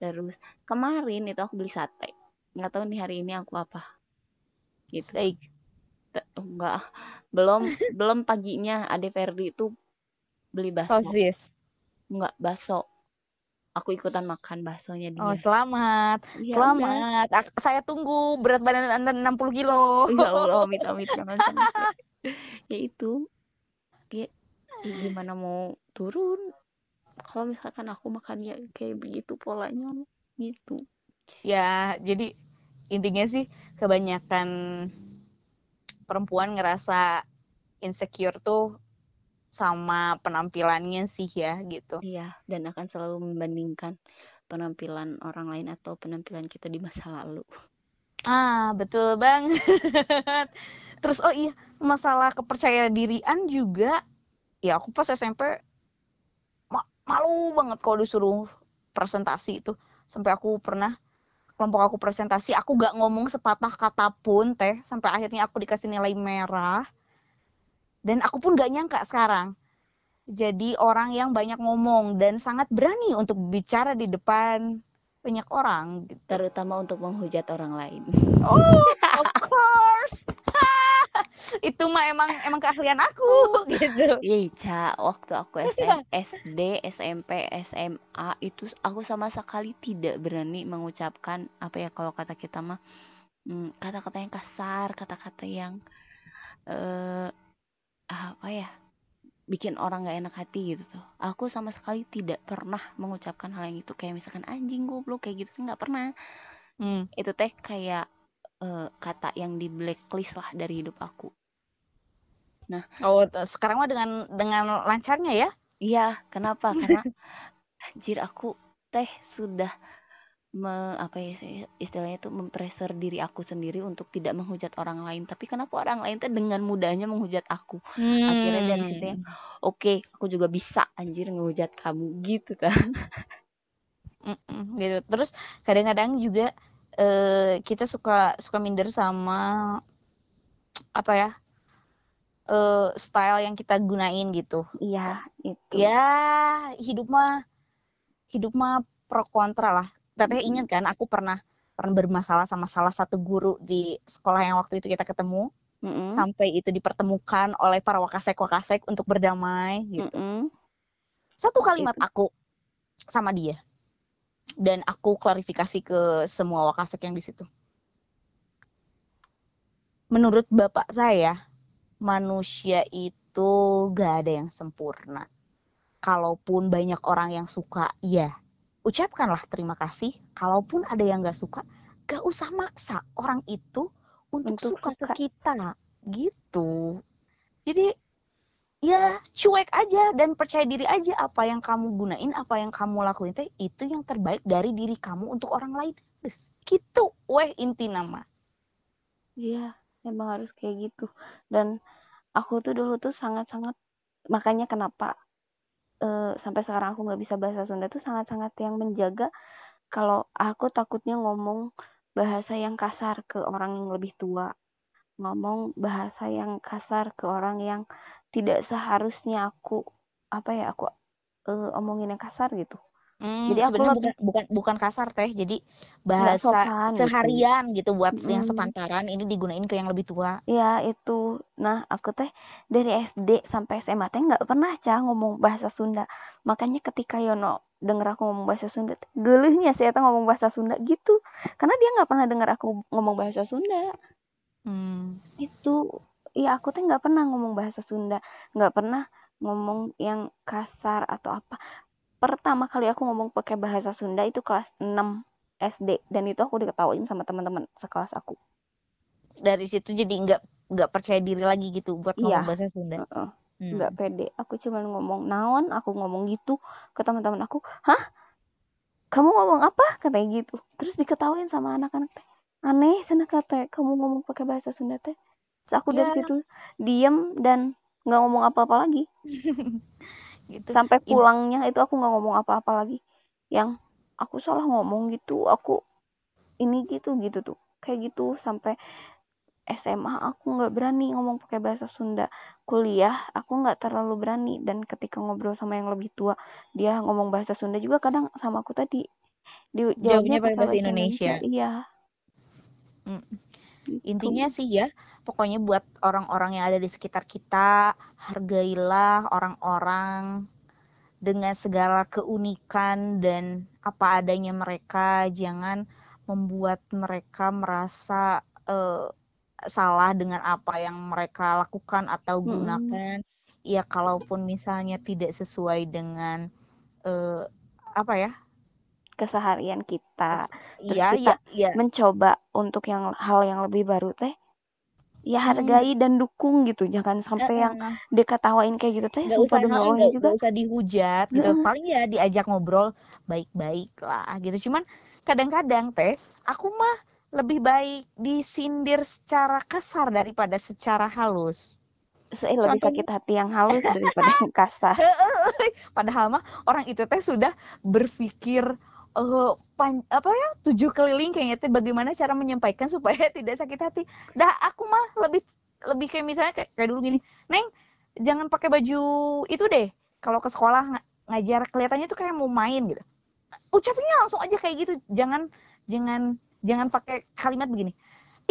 terus kemarin itu aku beli sate. Nggak tahu nih hari ini aku apa. Gitu. Steak. Te- enggak belum belum paginya Ade Ferdi itu beli bakso. Enggak bakso aku ikutan makan baksonya Oh, dia selamat. Iya, udah. Selamat. Ak- Saya tunggu berat badan Anda 60 kilo. ya Allah amit amit jangan sampai ya itu ya, ya gimana mau turun kalau misalkan aku makan ya kayak begitu polanya gitu Ya, jadi intinya sih kebanyakan perempuan ngerasa insecure tuh sama penampilannya sih ya gitu. iya dan akan selalu membandingkan penampilan orang lain atau penampilan kita di masa lalu Ah, betul banget. Terus oh iya, masalah kepercayaan dirian juga ya aku pas SMP ma- malu banget kalau disuruh presentasi itu. Sampai aku pernah kelompok aku presentasi, aku gak ngomong sepatah kata pun teh sampai akhirnya aku dikasih nilai merah. Dan aku pun gak nyangka sekarang. Jadi orang yang banyak ngomong dan sangat berani untuk bicara di depan banyak orang gitu. terutama untuk menghujat orang lain Oh, of course. itu mah emang emang keahlian aku gitu. Iya, Ca, waktu aku SM, SD, SMP, SMA itu aku sama sekali tidak berani mengucapkan apa ya kalau kata kita mah hmm, kata-kata yang kasar, kata-kata yang eh apa ya bikin orang nggak enak hati gitu tuh. Aku sama sekali tidak pernah mengucapkan hal yang itu kayak misalkan anjing goblok kayak gitu nggak pernah. Hmm. Itu teh kayak eh, kata yang di blacklist lah dari hidup aku. Oh, t- sekarang mah dengan dengan lancarnya ya. Iya, kenapa? Karena anjir aku teh sudah me, apa ya istilahnya itu mempressure diri aku sendiri untuk tidak menghujat orang lain. Tapi kenapa orang lain teh dengan mudahnya menghujat aku? Akhirnya dari situ ya, oke, aku juga bisa anjir ngehujat kamu gitu kan. Gitu. Terus kadang-kadang juga eh, kita suka suka minder sama apa ya? eh, style yang kita gunain gitu. Iya, itu. Ya, hidup mah hidup mah pro kontra lah. Tapi Mm-mm. ingat kan aku pernah pernah bermasalah sama salah satu guru di sekolah yang waktu itu kita ketemu. Mm-mm, sampai itu dipertemukan oleh para wakasek-wakasek untuk berdamai gitu. mm-mm. Satu kalimat Itu. aku sama dia. Dan aku klarifikasi ke semua wakasek yang di situ. Menurut Bapak saya, manusia itu gak ada yang sempurna. Kalaupun banyak orang yang suka, ya ucapkanlah terima kasih. Kalaupun ada yang gak suka, gak usah maksa orang itu untuk, Untuk suka, suka. ke kita. Gitu. Jadi ya cuek aja dan percaya diri aja apa yang kamu gunain, apa yang kamu lakuin teh itu yang terbaik dari diri kamu untuk orang lain. Terus gitu, weh inti nama. Iya, emang harus kayak gitu. Dan aku tuh dulu tuh sangat-sangat makanya kenapa eh, sampai sekarang aku nggak bisa bahasa Sunda tuh sangat-sangat yang menjaga kalau aku takutnya ngomong bahasa yang kasar ke orang yang lebih tua, ngomong bahasa yang kasar ke orang yang tidak seharusnya aku apa ya aku eh, omongin yang kasar gitu. Hmm, Jadi aku sebenarnya bukan bukan bukan kasar teh, jadi bahasa sopan gitu. seharian gitu buat yang Mm-mm. sepantaran ini digunain ke yang lebih tua. Ya itu. Nah aku teh dari SD sampai SMA teh nggak pernah cah ngomong bahasa Sunda. Makanya ketika Yono denger aku ngomong bahasa Sunda, teh, geuleuhnya saya teh ngomong bahasa Sunda gitu. Karena dia nggak pernah denger aku ngomong bahasa Sunda. Hmm. Itu ya aku teh nggak pernah ngomong bahasa Sunda, nggak pernah ngomong yang kasar atau apa. Pertama kali aku ngomong pakai bahasa Sunda itu kelas 6 SD dan itu aku diketawain sama teman-teman sekelas aku. Dari situ jadi nggak nggak percaya diri lagi gitu buat ngomong Iya. bahasa Sunda. Heeh. Hmm. nggak pede aku cuma ngomong naon aku ngomong gitu ke teman-teman aku hah kamu ngomong apa katanya gitu terus diketawain sama anak-anak teh aneh sana kata kamu ngomong pakai bahasa Sunda teh terus aku dari Ya. situ diem dan nggak ngomong apa-apa lagi Gitu. sampai pulangnya itu aku nggak ngomong apa-apa lagi yang aku salah ngomong gitu aku ini gitu gitu tuh kayak gitu sampai SMA aku nggak berani ngomong pakai bahasa Sunda kuliah aku nggak terlalu berani dan ketika ngobrol sama yang lebih tua dia ngomong bahasa Sunda juga kadang sama aku tadi di Jawabnya pakai bahasa Indonesia. Indonesia iya Mm. Intinya sih ya, pokoknya buat orang-orang yang ada di sekitar kita, hargailah orang-orang dengan segala keunikan dan apa adanya mereka. Jangan membuat mereka merasa eh, salah dengan apa yang mereka lakukan atau Mm-mm. gunakan. Ya, kalaupun misalnya tidak sesuai dengan eh, apa ya? Keseharian kita terus Iya, kita iya, iya. mencoba untuk yang hal yang lebih baru teh ya Hmm. hargai dan dukung gitu jangan sampai yang Heeh. dia ketawain kayak gitu teh sumpah demi Allah juga nggak usah dihujat gitu Heeh. paling ya diajak ngobrol baik-baik lah gitu cuman kadang-kadang teh aku mah lebih baik disindir secara kasar daripada secara halus Se- eh, lebih contohnya sakit hati yang halus daripada yang kasar padahal mah orang itu teh sudah berpikir eh pan, apa ya tujuh keliling kayaknya teh bagaimana cara menyampaikan supaya tidak sakit hati. Dah aku mah lebih lebih kayak misalnya kayak, kayak dulu gini neng jangan pakai baju itu deh. Kalau ke sekolah nga- ngajar kelihatannya tuh kayak mau main gitu. Ucapinnya langsung aja kayak gitu. Jangan jangan jangan pakai kalimat begini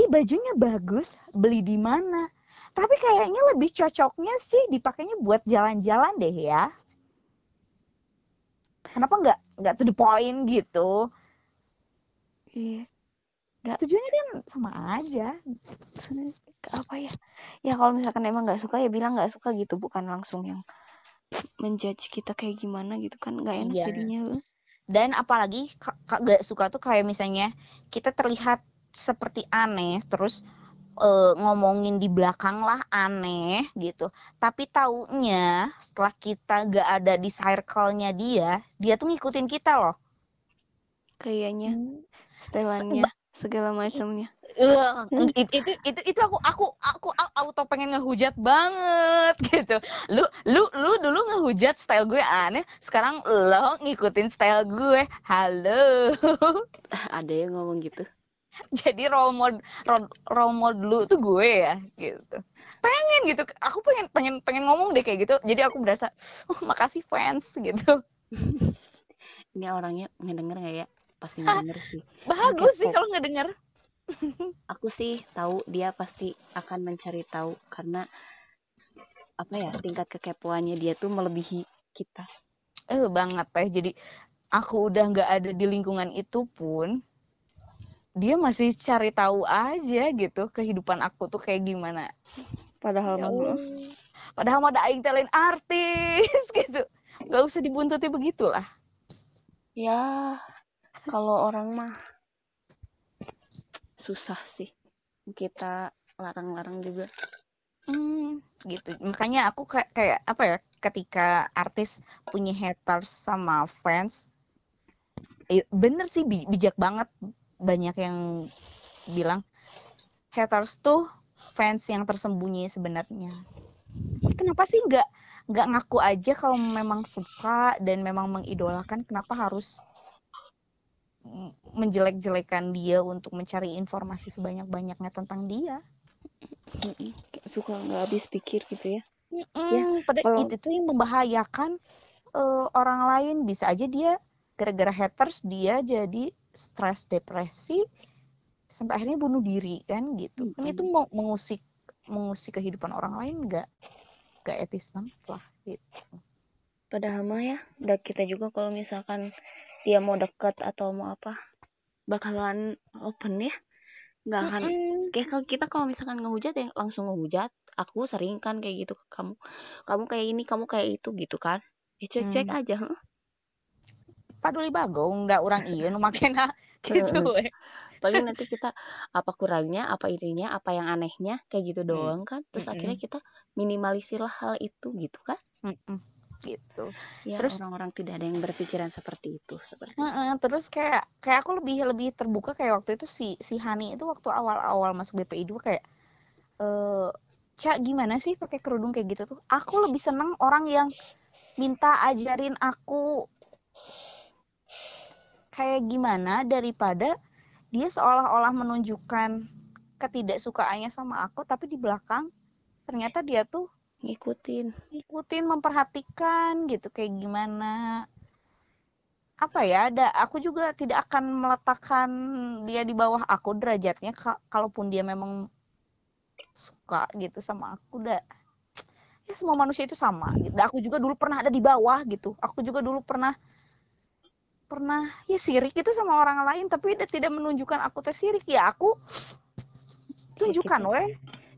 ih bajunya bagus beli di mana? Tapi kayaknya lebih cocoknya sih dipakainya buat jalan-jalan deh ya kenapa nggak nggak to the point gitu? Iya. Nggak. Tujuannya kan sama aja. Apa ya? Ya kalau misalkan emang nggak suka ya bilang nggak suka gitu. Bukan langsung yang menjudge kita kayak gimana gitu kan. Nggak enak Iya. jadinya. Dan apalagi nggak suka tuh kayak misalnya kita terlihat seperti aneh terus eh, ngomongin di belakang lah aneh gitu tapi taunya setelah kita gak ada di circle-nya dia dia tuh ngikutin kita loh kayaknya Hmm. setelannya segala macamnya Eh, itu, itu itu itu aku aku aku au- auto pengen ngehujat banget gitu. Lu lu lu dulu ngehujat style gue aneh, sekarang lo ngikutin style gue. Halo. ada yang ngomong gitu Jadi role model role, role model dulu tuh gue ya gitu. Pengen gitu. Aku pengen pengen pengen ngomong deh kayak gitu. Jadi aku berasa oh, makasih fans gitu. ini orangnya ngedenger nggak ya pasti ngedenger sih Bagus sih kalau ngedenger. aku sih tahu dia pasti akan mencari tahu karena apa ya tingkat kekepoannya dia tuh melebihi kita Eh banget teh. Jadi aku udah nggak ada di lingkungan itu pun dia masih cari tahu aja gitu kehidupan aku tuh kayak gimana. padahal Ya mah. Padahal mah ada aing lain artis gitu. Gak usah dibuntuti begitulah. ya kalau orang mah susah sih kita larang-larang juga Hmm, gitu. Makanya aku kayak kayak apa ya? Ketika artis punya haters sama fans, eh, bener sih bi- bijak banget. Banyak yang bilang haters tuh fans yang tersembunyi sebenarnya. Kenapa sih nggak nggak ngaku aja kalau memang suka dan memang mengidolakan? Kenapa harus menjelek-jelekan dia untuk mencari informasi sebanyak-banyaknya tentang dia? Suka nggak habis pikir gitu ya Mm, pada kalau- itu tuh yang membahayakan eh, orang lain bisa aja dia gara-gara haters dia jadi stres depresi sampai akhirnya bunuh diri kan gitu kan itu mau mengusik mengusik kehidupan orang lain nggak nggak etis banget lah gitu padahal mah ya udah kita juga kalau misalkan dia mau deket atau mau apa bakalan open ya nggak akan Mm-mm. kayak kalau kita kalau misalkan ngehujat ya langsung ngehujat aku sering kan kayak gitu ke kamu kamu kayak ini kamu kayak itu gitu kan ya cuek-cuek Hmm. aja heh. Paduli bagong ndak orang iya nu makena gitu we. paling nanti kita apa kurangnya apa ininya apa yang anehnya kayak gitu doang kan terus Mm-mm. akhirnya kita minimalisir lah hal itu gitu kan Mm-mm. gitu ya Terus- orang-orang tidak ada yang berpikiran seperti itu seperti Heeh, terus kayak kayak aku lebih lebih terbuka kayak waktu itu si si Hani itu waktu awal-awal masuk BPI 2 kayak eh Cak gimana sih pakai kerudung kayak gitu tuh? Aku lebih seneng orang yang minta ajarin aku kayak gimana daripada dia seolah-olah menunjukkan ketidaksukaannya sama aku tapi di belakang ternyata dia tuh ngikutin. ngikutin memperhatikan gitu kayak gimana. Apa ya ada aku juga tidak akan meletakkan dia di bawah aku derajatnya ka- kalaupun dia memang suka gitu sama aku udah ya semua manusia itu sama gitu. aku juga dulu pernah ada di bawah gitu. Aku juga dulu pernah pernah ya sirik itu sama orang lain tapi dia tidak menunjukkan aku teh sirik ya aku tunjukkan gitu. weh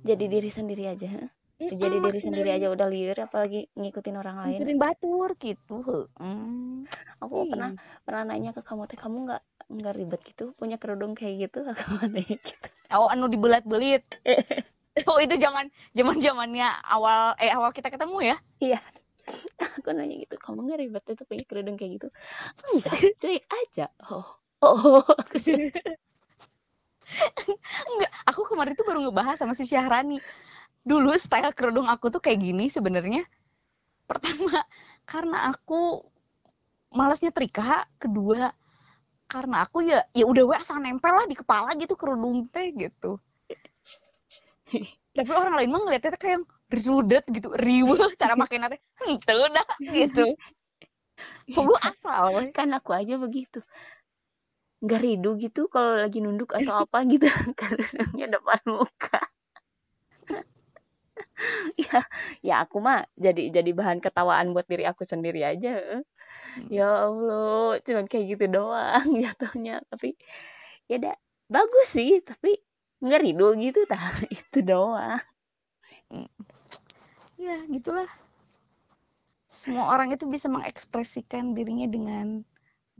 jadi diri sendiri aja ha? jadi diri sendiri aja udah liur apalagi ngikutin orang lain ngikutin batur gitu hmm. aku Iya. pernah pernah nanya ke kamu teh kamu nggak nggak ribet gitu punya kerudung kayak gitu kamu gitu Oh, anu dibelat-belit. oh, itu zaman zaman zamannya awal eh awal kita ketemu ya. iya aku nanya gitu kamu nggak ribet itu punya kerudung kayak gitu enggak cuek aja oh oh aku sih Enggak, aku kemarin tuh baru ngebahas sama si Syahrani. Dulu style kerudung aku tuh kayak gini sebenarnya. Pertama, karena aku malasnya trika, kedua karena aku ya ya udah wes asal nempel lah di kepala gitu kerudung teh gitu. Tapi orang lain mah ngeliatnya tuh kayak rudet gitu, riweh cara makin teh. Henteu dah gitu. Lu asal kan aku aja begitu. Nggak ridu gitu kalau lagi nunduk atau apa gitu. Kerudungnya depan muka. Ya ya aku mah jadi jadi bahan ketawaan buat diri aku sendiri aja ya Allah cuman kayak gitu doang jatuhnya. Tapi ya udah bagus sih tapi nggak ridu gitu tah. Itu doang ya gitulah. Semua orang itu bisa mengekspresikan dirinya dengan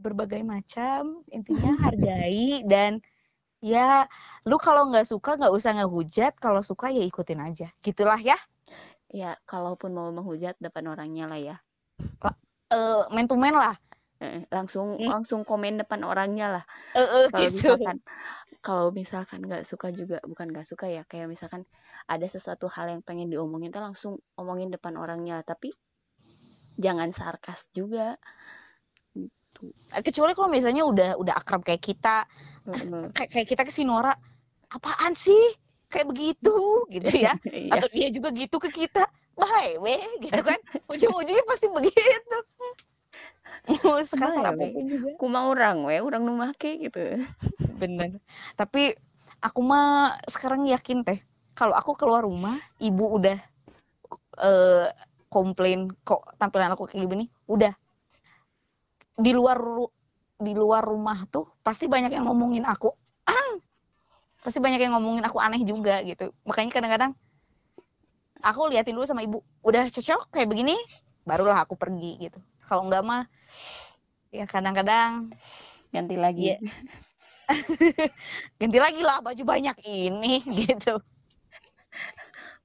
berbagai macam. Intinya hargai dan ya lu kalau nggak suka nggak usah ngehujat. Kalau suka ya ikutin aja. Gitulah ya. Ya kalaupun mau menghujat depan orangnya lah ya. Eh man to man lah. Eh, langsung Hmm. langsung komen depan orangnya lah. Eh eh, kalau gitu. misalkan kalau misalkan nggak suka juga bukan nggak suka ya kayak misalkan ada sesuatu hal yang pengen diomongin tuh langsung omongin depan orangnya. Tapi jangan sarkas juga. Kecuali kalau misalnya udah udah akrab kayak kita. Heeh. kayak kayak kita ke si Nora apaan sih? Kayak begitu? gitu ya. Iya. atau dia juga gitu ke kita. Bye weh gitu kan. Ujung-ujungnya pasti begitu mau weh. apa pun juga. Kuma orang we orang nu make gitu. Bener. Tapi aku mah sekarang yakin teh kalau aku keluar rumah ibu udah eh komplain kok tampilan aku kayak gini udah. Di luar di luar rumah tuh pasti banyak yang ngomongin aku ah pasti banyak yang ngomongin aku aneh juga gitu. Makanya kadang-kadang aku liatin dulu sama ibu udah cocok kayak begini barulah aku pergi gitu. Kalau enggak mah ya kadang-kadang ganti lagi. Iya. ganti lagi lah baju banyak ini gitu.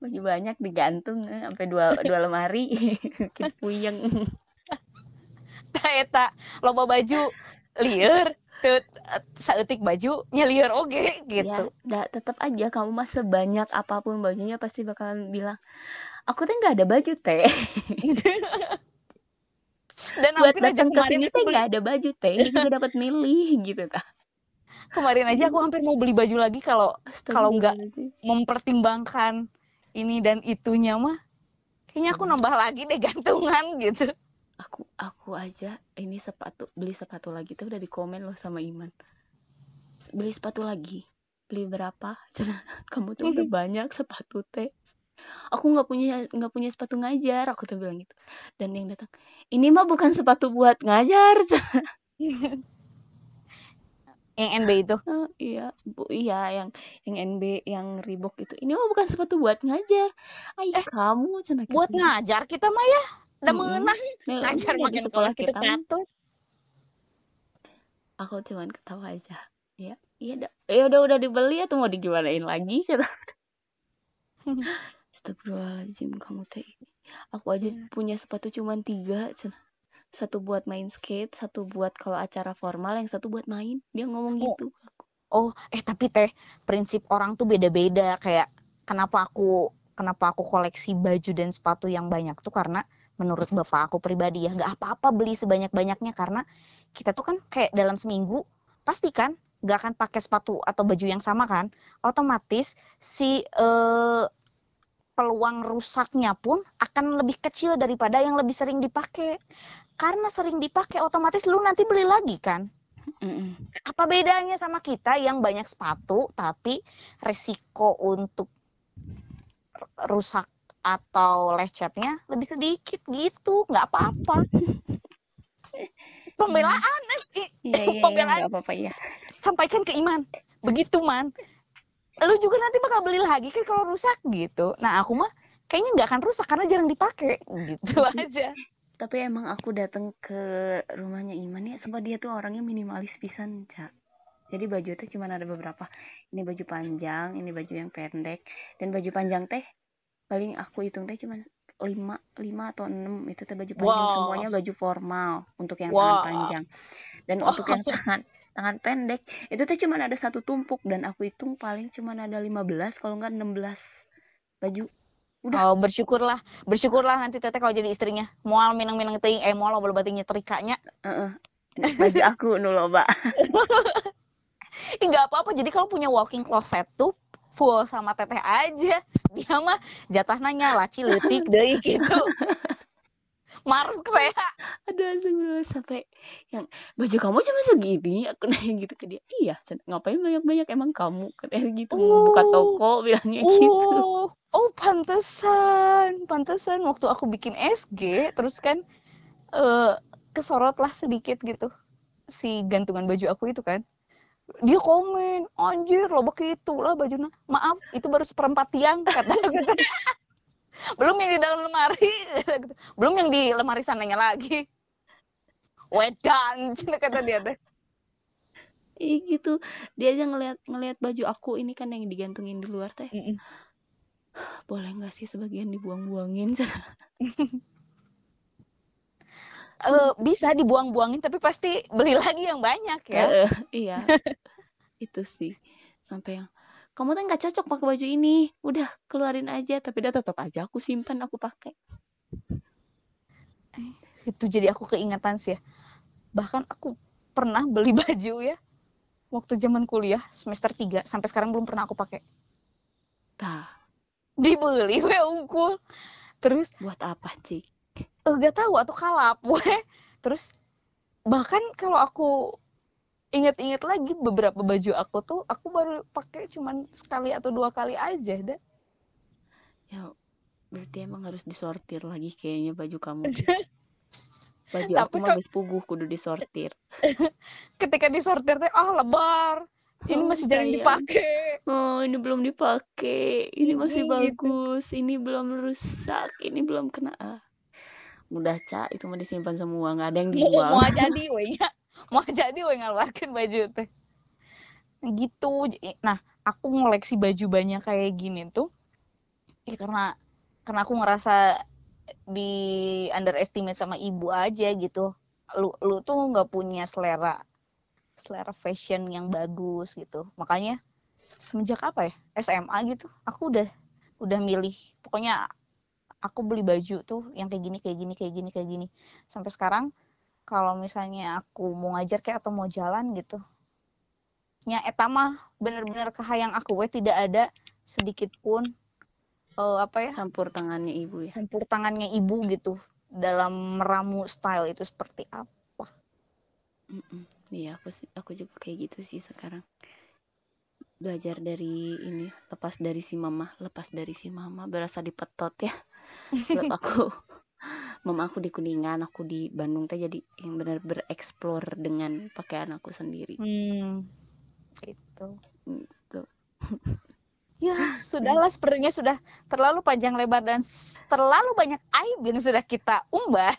Baju banyak digantung eh, sampai dua dua lemari. Kita puyeng. Tah eta loba baju lieur teu saeutik baju nya lieur oge gitu. Ya da, tetap aja kamu mah sebanyak apa pun bajunya pasti bakalan bilang aku teh nggak ada baju teh. Dan buat datang ke sini teh nggak ada baju teh. Ini juga dapat milih gitu tah. Kemarin aja aku hampir mau beli baju lagi kalau Kalau nggak- mempertimbangkan ini dan itunya mah kayaknya aku nambah lagi deh gantungan gitu aku aku aja ini sepatu beli sepatu lagi tuh udah di komen loh sama Iman. Beli sepatu lagi. Beli berapa? Cenah, kamu tuh udah banyak sepatu teh aku nggak punya nggak punya sepatu ngajar aku tuh bilang gitu. Dan yang datang ini mah bukan sepatu buat ngajar. Yang NB itu? Ah, iya bu iya yang yang NB yang Reebok itu. Ini mah bukan sepatu buat ngajar. Ay kamu Cenah, buat ngajar kita mah ya udah Mm-mm. mengenang Nah, ngajar iya, di makin sekolah kelas kita mah. patut aku cuman ketawa aja. Ya iya dah ya udah udah dibeli atau mau digimanain lagi kata Astagfirullahaladzim kamu teh. Aku aja Iya. punya sepatu cuman tiga satu buat main skate satu buat kalau acara formal yang satu buat main. Dia ngomong Oh. gitu Oh, eh tapi teh prinsip orang tuh beda-beda. Kayak kenapa aku kenapa aku koleksi baju dan sepatu yang banyak tuh karena menurut bapak aku pribadi ya nggak apa-apa beli sebanyak-banyaknya karena kita tuh kan kayak dalam seminggu pasti kan nggak akan pakai sepatu atau baju yang sama kan otomatis si eh, peluang rusaknya pun akan lebih kecil daripada yang lebih sering dipakai. Karena sering dipakai otomatis lu nanti beli lagi kan. Mm-mm. Apa bedanya sama kita yang banyak sepatu tapi resiko untuk rusak atau lecetnya lebih sedikit gitu, nggak apa-apa. Pembelaan, Iya, iya, iya, pembelaan nggak apa-apa ya. sampaikan ke Iman. Begitu, Man. Lu juga nanti bakal beli lagi kan kalau rusak gitu. Nah, aku mah kayaknya nggak akan rusak karena jarang dipakai gitu aja. Tapi emang aku datang ke rumahnya Iman ya, sumpah dia tuh orangnya minimalis pisan, Cak. Jadi baju tuh cuma ada beberapa. Ini baju panjang, ini baju yang pendek, dan baju panjang teh paling aku hitung teh cuma lima lima atau enam itu teh baju panjang Wow. semuanya baju formal untuk yang tangan Wah. panjang dan untuk yang tangan tangan pendek itu teh cuma ada satu tumpuk dan aku hitung paling cuma ada 15 kalau enggak 16 baju Udah. Oh, bersyukurlah. Bersyukurlah nanti teteh kalau jadi istrinya. Moal minang-minang teuing eh moal bola batingnya terikanya. Heeh. baju aku nu loba Ih, nggak apa-apa. Jadi kalau punya walking closet tuh full sama teteh aja. Dia mah jatah nanya laci leutik deui gitu. Maruk teh. aduh astagfirullah sampai yang baju kamu cuma segini. Aku nanya gitu ke dia. Iya ngapain banyak-banyak? Emang kamu? Katanya gitu. Mau buka toko bilangnya gitu. Oh, oh pantesan, pantesan waktu aku bikin SG terus kan eh kesorot lah sedikit gitu si gantungan baju aku itu kan. Dia komen, anjir lo begitu lah bajunya. Maaf, itu baru seperempat tiang kata gitu. Belum yang di dalam lemari, gitu. belum yang di lemari sananya lagi. Wedan, cina kata dia teh. Iya gitu dia aja ngelihat ngelihat baju aku ini kan yang digantungin di luar teh Mm-mm. boleh nggak sih sebagian dibuang-buangin Eh, bisa dibuang-buangin tapi pasti beli lagi yang banyak ya. Eh, iya. Itu sih sampai yang kamu tuh nggak cocok pakai baju ini. Udah keluarin aja. Tapi dia tetap aja aku simpan aku pakai. Itu jadi aku keingatan sih ya. Bahkan aku pernah beli baju ya waktu zaman kuliah semester 3 sampai sekarang belum pernah aku pakai. Tah. Dibeli we unggul terus buat apa sih gak tahu atau kalap we terus bahkan kalau aku inget-inget lagi beberapa baju aku tuh aku baru pakai cuman sekali atau dua kali aja dah ya berarti emang harus disortir lagi kayaknya baju kamu. Baju Tapi aku mah geus puguh kudu disortir. Ketika disortir teh ah lebar. Ini Oh, masih jarang dipakai. Oh ini belum dipakai. Ini masih Mm, gitu. bagus. Ini belum rusak. Ini belum kena ah udah cak. Itu mah disimpan semua. Nggak ada yang mau dibuang mau jadi we mau jadi we ngeluarkan baju teh gitu. J- nah aku ngoleksi baju banyak kayak gini tuh. Ya karena karena aku ngerasa di underestimate sama ibu aja gitu. Lu lu tuh nggak punya selera selera fashion yang bagus gitu. Makanya semenjak apa ya? SMA gitu. Aku udah udah milih. Pokoknya aku beli baju tuh yang kayak gini kayak gini kayak gini kayak gini sampai sekarang kalau misalnya aku mau ngajar kayak atau mau jalan gitu nya eta mah bener-bener kahayang aku we tidak ada sedikit pun eh, apa ya campur tangannya ibu ya campur tangannya ibu gitu dalam meramu style itu seperti apa Mm-mm. Iya, aku sih, aku juga kayak gitu sih sekarang. Belajar dari ini, lepas dari si mama, lepas dari si mama, berasa dipetot ya. Sebab aku, mama aku di Kuningan, aku di Bandung teh jadi yang benar bereksplor dengan pakaian aku sendiri. hmm gitu Gitu. ya sudahlah sepertinya sudah terlalu panjang lebar dan terlalu banyak aib yang sudah kita umbar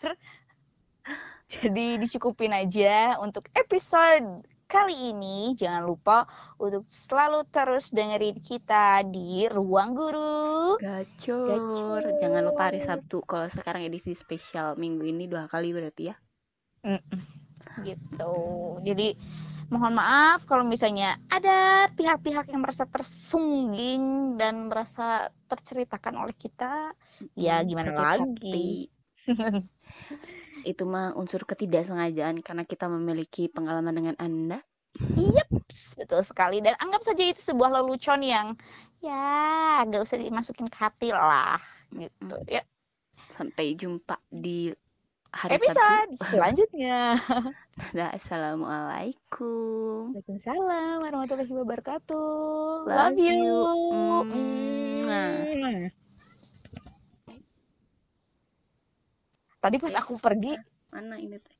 jadi dicukupin aja untuk episode kali ini jangan lupa untuk selalu terus dengerin kita di ruang guru Gacor. Jangan lupa hari Sabtu. Kalau sekarang edisi spesial minggu ini dua kali berarti ya. Mm-mm. gitu jadi mohon maaf kalau misalnya ada pihak-pihak yang merasa tersungging dan merasa terceritakan oleh kita ya gimana sakit lagi hati. Itu mah unsur ketidaksengajaan karena kita memiliki pengalaman dengan Anda. Yep, betul sekali. Dan anggap saja itu sebuah lelucon yang ya nggak usah dimasukin ke hati lah gitu Mm. ya Sampai jumpa di hari episode Sabtu. selanjutnya Dah, assalamualaikum. Waalaikumsalam warahmatullahi wabarakatuh Love love you you. Mwah. Tadi pas aku pergi Mana ini teh?